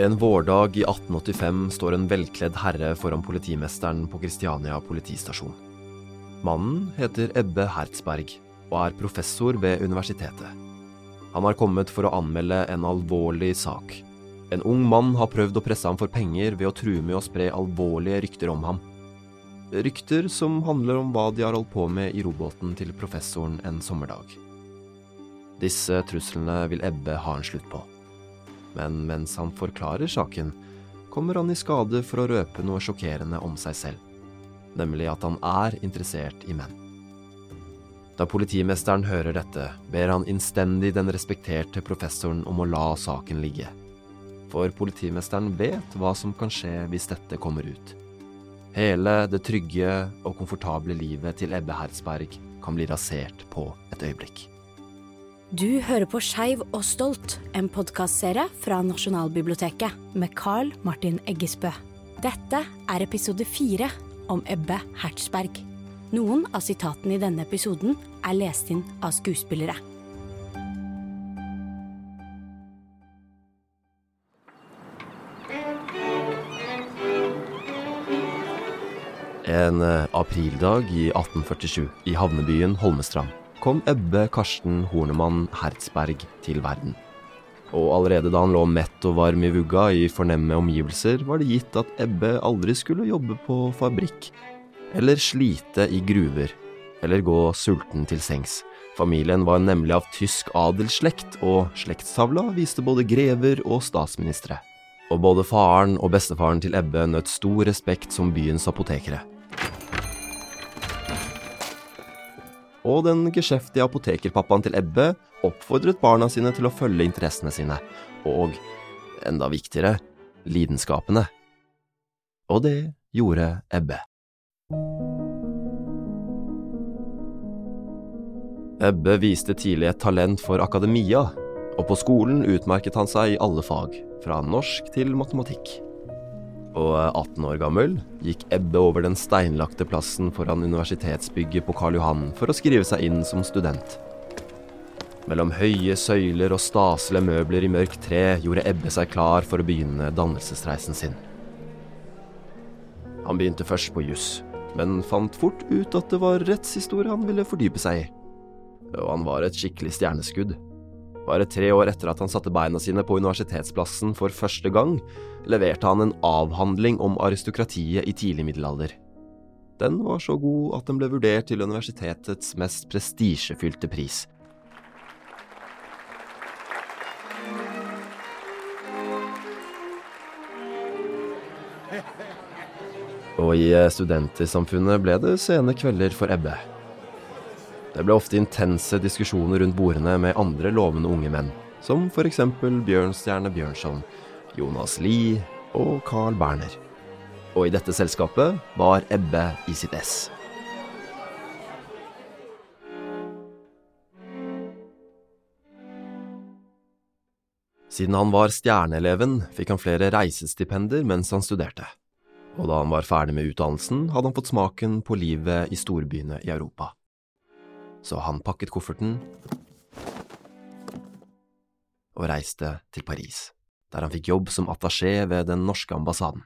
En vårdag i 1885 står en velkledd herre foran politimesteren på Kristiania politistasjon. Mannen heter Ebbe Hertzberg og er professor ved universitetet. Han har kommet for å anmelde en alvorlig sak. En ung mann har prøvd å presse ham for penger ved å true med å spre alvorlige rykter om ham. Rykter som handler om hva de har holdt på med i robåten til professoren en sommerdag. Disse truslene vil Ebbe ha en slutt på. Men mens han forklarer saken, kommer han i skade for å røpe noe sjokkerende om seg selv, nemlig at han er interessert i menn. Da politimesteren hører dette, ber han innstendig den respekterte professoren om å la saken ligge. For politimesteren vet hva som kan skje hvis dette kommer ut. Hele det trygge og komfortable livet til Ebbe Hertzberg kan bli rasert på et øyeblikk. Du hører på Skeiv og stolt, en podkastserie fra Nasjonalbiblioteket med Carl Martin Eggesbø. Dette er episode fire om Ebbe Hertzberg. Noen av sitatene i denne episoden er lest inn av skuespillere. En eh, aprildag i 1847 i havnebyen Holmestrand kom Ebbe Karsten Hornemann Hertzberg til verden. Og allerede da han lå mett og varm i vugga i fornemme omgivelser, var det gitt at Ebbe aldri skulle jobbe på fabrikk, eller slite i gruver, eller gå sulten til sengs. Familien var nemlig av tysk adelsslekt, og slektstavla viste både grever og statsministre. Og både faren og bestefaren til Ebbe nøt stor respekt som byens apotekere. Og den geskjeftige apotekerpappaen til Ebbe oppfordret barna sine til å følge interessene sine, og, enda viktigere, lidenskapene. Og det gjorde Ebbe. Ebbe viste tidlig et talent for akademia, og på skolen utmerket han seg i alle fag, fra norsk til matematikk og 18 år gammel gikk Ebbe over den steinlagte plassen foran universitetsbygget på Karl Johan for å skrive seg inn som student. Mellom høye søyler og staselige møbler i mørkt tre gjorde Ebbe seg klar for å begynne dannelsesreisen sin. Han begynte først på juss, men fant fort ut at det var rettshistorie han ville fordype seg i. Og han var et skikkelig stjerneskudd. Bare tre år etter at han satte beina sine på universitetsplassen for første gang, leverte han en avhandling om aristokratiet i tidlig middelalder. Den var så god at den ble vurdert til universitetets mest prestisjefylte pris. Og i studentersamfunnet ble det sene kvelder for Ebbe. Det ble ofte intense diskusjoner rundt bordene med andre lovende unge menn, som eksempel Bjørnstjerne Bjørnson, Jonas Lie og Carl Berner. Og i dette selskapet var Ebbe i sitt ess. Siden han var stjerneeleven, fikk han flere reisestipender mens han studerte. Og da han var ferdig med utdannelsen, hadde han fått smaken på livet i storbyene i Europa så han pakket kofferten og reiste til Paris, der han fikk jobb som attaché ved den norske ambassaden.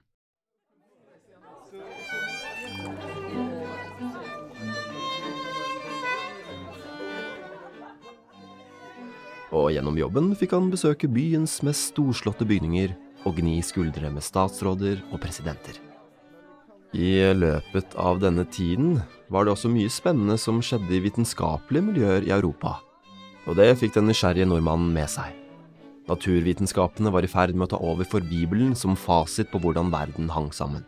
Og gjennom jobben fikk han besøke byens mest storslåtte bygninger og gni skuldre med statsråder og presidenter. I løpet av denne tiden var det også mye spennende som skjedde i vitenskapelige miljøer i Europa, og det fikk den nysgjerrige nordmannen med seg. Naturvitenskapene var i ferd med å ta over for Bibelen som fasit på hvordan verden hang sammen.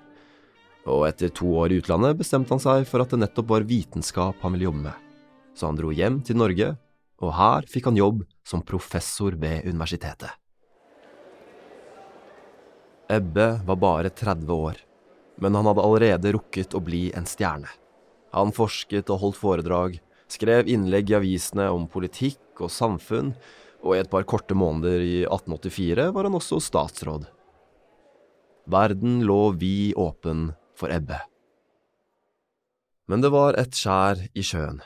Og etter to år i utlandet bestemte han seg for at det nettopp var vitenskap han ville jobbe med. Så han dro hjem til Norge, og her fikk han jobb som professor ved universitetet. Ebbe var bare 30 år, men han hadde allerede rukket å bli en stjerne. Han forsket og holdt foredrag, skrev innlegg i avisene om politikk og samfunn, og i et par korte måneder i 1884 var han også statsråd. Verden lå vid åpen for Ebbe. Men det var et skjær i sjøen.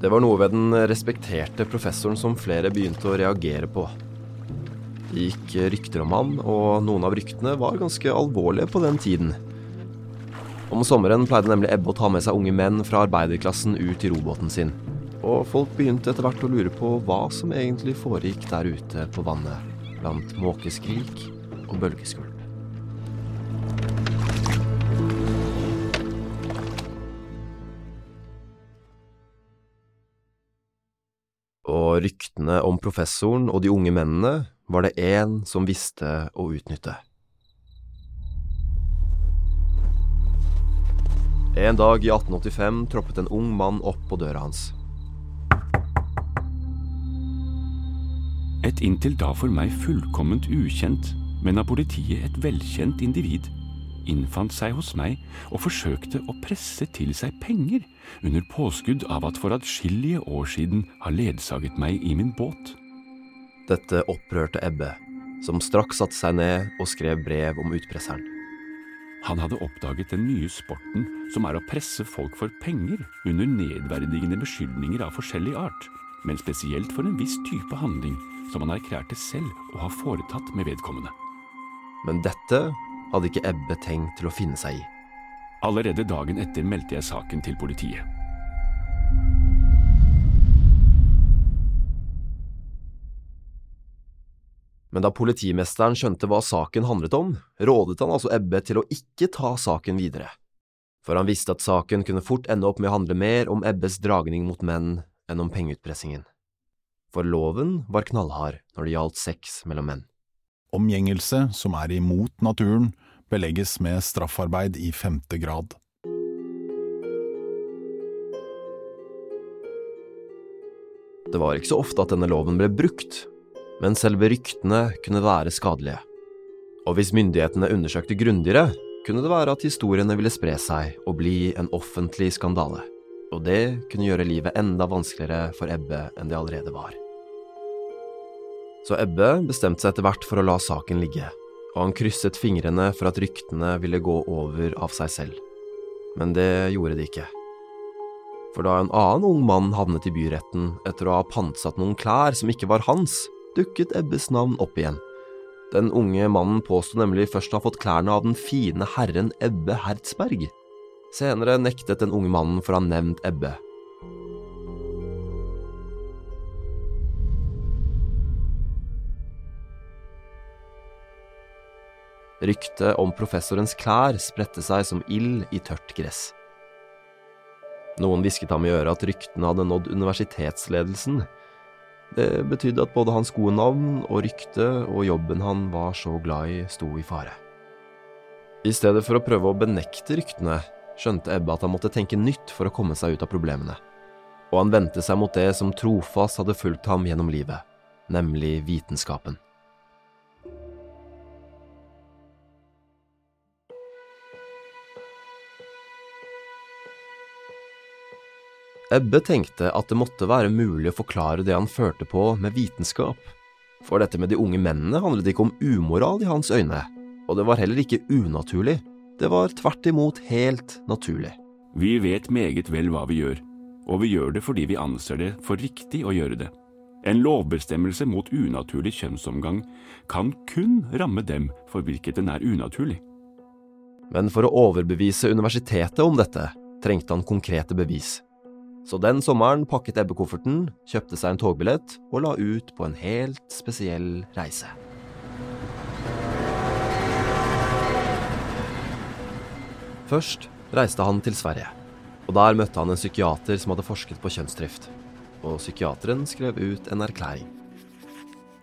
Det var noe ved den respekterte professoren som flere begynte å reagere på. Det gikk rykter om han, og noen av ryktene var ganske alvorlige på den tiden. Om sommeren pleide nemlig Ebbe å ta med seg unge menn fra arbeiderklassen ut i robåten sin. Og folk begynte etter hvert å lure på hva som egentlig foregikk der ute på vannet, blant måkeskrik og bølgeskvulp. Og ryktene om professoren og de unge mennene var det én som visste å utnytte. En dag i 1885 troppet en ung mann opp på døra hans. Et inntil da for meg fullkomment ukjent, men av politiet et velkjent individ, innfant seg hos meg og forsøkte å presse til seg penger under påskudd av at for atskillige år siden har ledsaget meg i min båt. Dette opprørte Ebbe, som straks satte seg ned og skrev brev om utpresseren. Han hadde oppdaget den nye sporten som er å presse folk for penger under nedverdigende beskyldninger av forskjellig art, men spesielt for en viss type handling som han erklærte selv å ha foretatt med vedkommende. Men dette hadde ikke Ebbe tenkt til å finne seg i. Allerede dagen etter meldte jeg saken til politiet. Men da politimesteren skjønte hva saken handlet om, rådet han altså Ebbe til å ikke ta saken videre. For han visste at saken kunne fort ende opp med å handle mer om Ebbes dragning mot menn enn om pengeutpressingen. For loven var knallhard når det gjaldt sex mellom menn. Omgjengelse som er imot naturen, belegges med straffarbeid i femte grad. Det var ikke så ofte at denne loven ble brukt, men selve ryktene kunne være skadelige. Og hvis myndighetene undersøkte grundigere, kunne det være at historiene ville spre seg og bli en offentlig skandale. Og det kunne gjøre livet enda vanskeligere for Ebbe enn det allerede var. Så Ebbe bestemte seg etter hvert for å la saken ligge, og han krysset fingrene for at ryktene ville gå over av seg selv. Men det gjorde de ikke. For da en annen ung mann havnet i byretten etter å ha pantsatt noen klær som ikke var hans, dukket Ebbes navn opp igjen. Den unge mannen påsto nemlig først å ha fått klærne av den fine herren Ebbe Hertzberg. Senere nektet den unge mannen for å ha nevnt Ebbe. Ryktet om professorens klær spredte seg som ild i tørt gress. Noen hvisket ham i øret at ryktene hadde nådd universitetsledelsen. Det betydde at både hans gode navn og rykte og jobben han var så glad i, sto i fare. I stedet for å prøve å benekte ryktene, skjønte Ebbe at han måtte tenke nytt for å komme seg ut av problemene. Og han vendte seg mot det som trofast hadde fulgt ham gjennom livet, nemlig vitenskapen. Ebbe tenkte at det måtte være mulig å forklare det han førte på med vitenskap. For dette med de unge mennene handlet ikke om umoral i hans øyne, og det var heller ikke unaturlig. Det var tvert imot helt naturlig. Vi vet meget vel hva vi gjør, og vi gjør det fordi vi anser det for riktig å gjøre det. En lovbestemmelse mot unaturlig kjønnsomgang kan kun ramme dem for hvilket den er unaturlig. Men for å overbevise universitetet om dette, trengte han konkrete bevis. Så den sommeren pakket Ebbe kofferten, kjøpte seg en togbillett og la ut på en helt spesiell reise. Først reiste han til Sverige, og der møtte han en psykiater som hadde forsket på kjønnsdrift. Og psykiateren skrev ut en erklæring.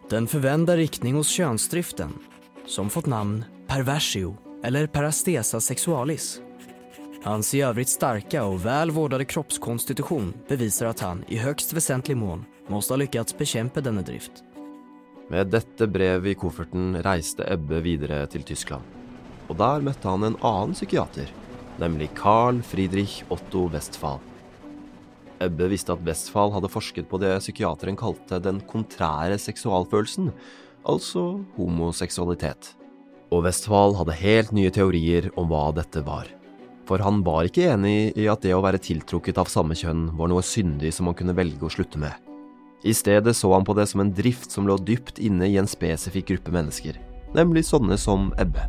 Den forventa riktning hos kjønnsdriften, som fått navn perversio eller parastesa sexualis. Hans i övrigt starka och väl vårdade kroppskonstitution bevisar att han i högst väsentlig mån måste ha lyckats bekämpa denna drift. Med dette brevet i kofferten reiste Ebbe videre til Tyskland. Og der møtte han en annen psykiater, nemlig Carl Friedrich Otto Westphal. Ebbe visste at Westphal hadde forsket på det psykiateren kalte den kontrære seksualfølelsen, altså homoseksualitet. Og Westphal hadde helt nye teorier om hva dette var. For han var ikke enig i at det å være tiltrukket av samme kjønn var noe syndig som man kunne velge å slutte med. I stedet så han på det som en drift som lå dypt inne i en spesifikk gruppe mennesker, nemlig sånne som Ebbe.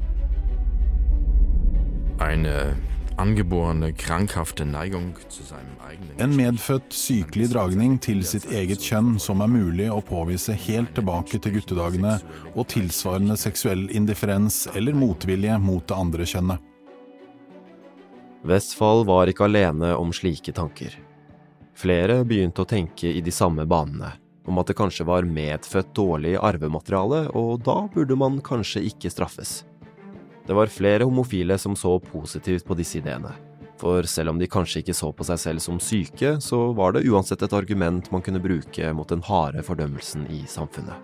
Eine angeborene krankhafte Neigung zu seinem eigenen En medfødt sykelig dragning til sitt eget kjønn som er mulig å påvise helt tilbake til guttedagene, og tilsvarende seksuell indifferens eller motvilje mot det andre kjønnet. Westphal var ikke alene om slike tanker. Flere begynte å tenke i de samme banene, om at det kanskje var medfødt dårlig arvemateriale, og da burde man kanskje ikke straffes. Det var flere homofile som så positivt på disse ideene, for selv om de kanskje ikke så på seg selv som syke, så var det uansett et argument man kunne bruke mot den harde fordømmelsen i samfunnet.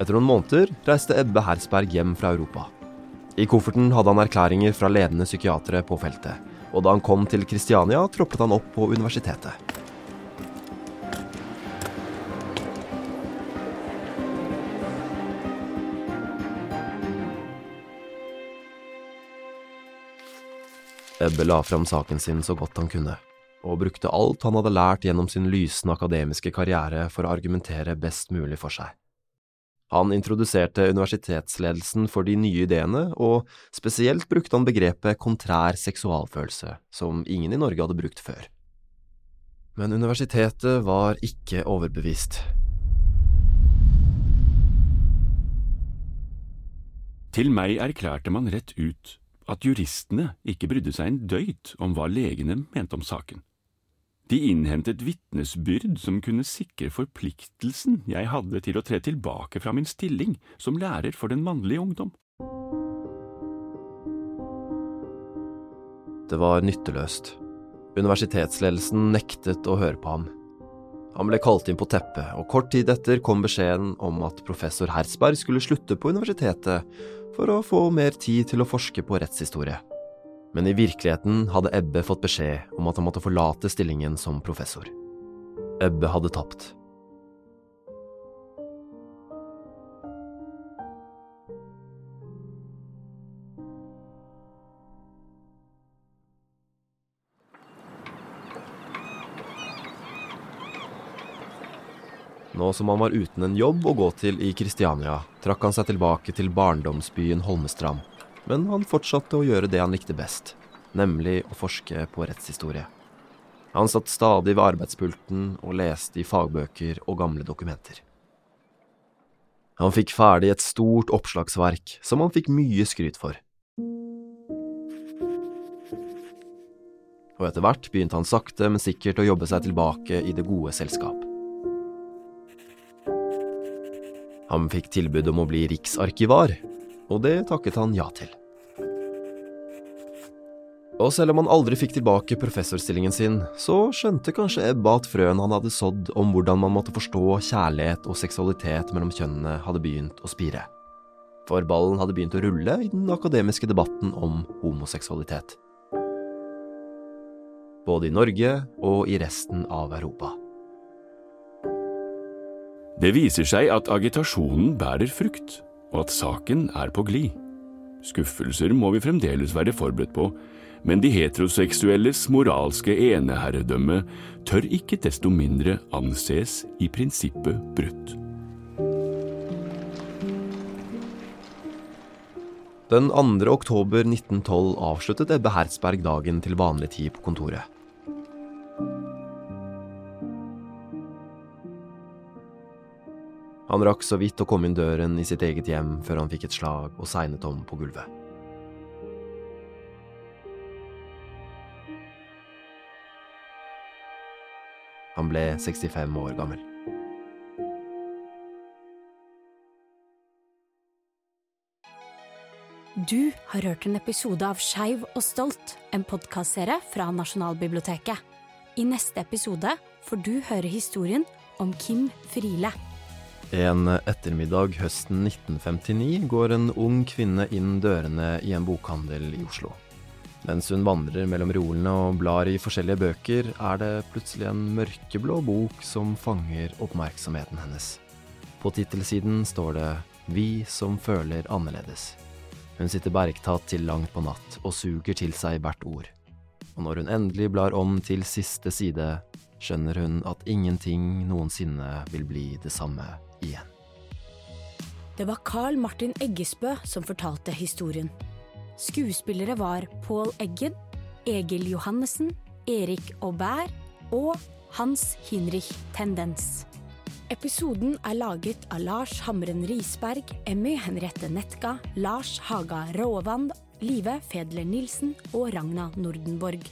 Etter noen måneder reiste Ebbe Hersberg hjem fra Europa. I kofferten hadde han erklæringer fra ledende psykiatere på feltet, og da han kom til Kristiania, troppet han opp på universitetet. Ebbe la fram saken sin så godt han kunne, og brukte alt han hadde lært gjennom sin lysende akademiske karriere for å argumentere best mulig for seg. Han introduserte universitetsledelsen for de nye ideene, og spesielt brukte han begrepet kontrær seksualfølelse, som ingen i Norge hadde brukt før. Men universitetet var ikke overbevist. Til meg erklærte man rett ut at juristene ikke brydde seg en døyt om hva legene mente om saken. De innhentet vitnesbyrd som kunne sikre forpliktelsen jeg hadde til å tre tilbake fra min stilling som lærer for den mannlige ungdom. Det var nytteløst. Universitetsledelsen nektet å høre på ham. Han ble kalt inn på teppet, og kort tid etter kom beskjeden om at professor Herzberg skulle slutte på universitetet for å få mer tid til å forske på rettshistorie men i virkeligheten hadde Ebbe fått beskjed om at han måtte forlate stillingen som professor. Ebbe hadde tapt. Nå som han var uten en jobb å gå til i Kristiania, trakk han seg tilbake til barndomsbyen Holmestrand men han fortsatte å gjøre det han likte best, nemlig å forske på rettshistorie. Han satt stadig ved arbeidspulten og leste i fagbøker og gamle dokumenter. Han fikk ferdig et stort oppslagsverk som han fikk mye skryt for. Og etter hvert begynte han sakte, men sikkert å jobbe seg tilbake i det gode selskap. Han fikk tilbud om å bli riksarkivar, og det takket han ja til. Og selv om han aldri fikk tilbake professorstillingen sin, så skjønte kanskje Ebba at frøen han hadde sådd om hvordan man måtte forstå kjærlighet og seksualitet mellom kjønnene, hadde begynt å spire. For ballen hadde begynt å rulle i den akademiske debatten om homoseksualitet. Både i Norge og i resten av Europa. Det viser seg at agitasjonen bærer frukt og at saken er på glid. Skuffelser må vi fremdeles være forberedt på, men de heteroseksuelles moralske eneherredømme tør ikke desto mindre anses i prinsippet brutt. Den 2. oktober 1912 avsluttet Ebbe Hertzberg dagen til vanlig tid på kontoret. Han rakk så vidt å komme inn døren i sitt eget hjem før han fikk et slag og segnet om på gulvet. Han ble 65 år gammel. Du har hørt en episode av Skeiv og stolt, en podkastserie fra Nasjonalbiblioteket. I neste episode får du høre historien om Kim Friele. En ettermiddag høsten 1959 går en ung kvinne inn dørene i en bokhandel i Oslo. Mens hun vandrer mellom reolene og blar i forskjellige bøker, er det plutselig en mørkeblå bok som fanger oppmerksomheten hennes. På tittelsiden står det Vi som føler annerledes. Hun sitter bergtatt til langt på natt og suger til seg hvert ord. Og når hun endelig blar om til siste side, skjønner hun at ingenting noensinne vil bli det samme igjen. Det var Carl Martin Eggesbø som fortalte historien. Skuespillere var Pål Eggen, Egil Johannessen, Erik Aubert og Hans Hinrich Tendens. Episoden er laget av Lars Hamren Risberg, Emmy Henriette Netka, Lars Haga Råvand, Live Fedler Nilsen og Ragna Nordenborg.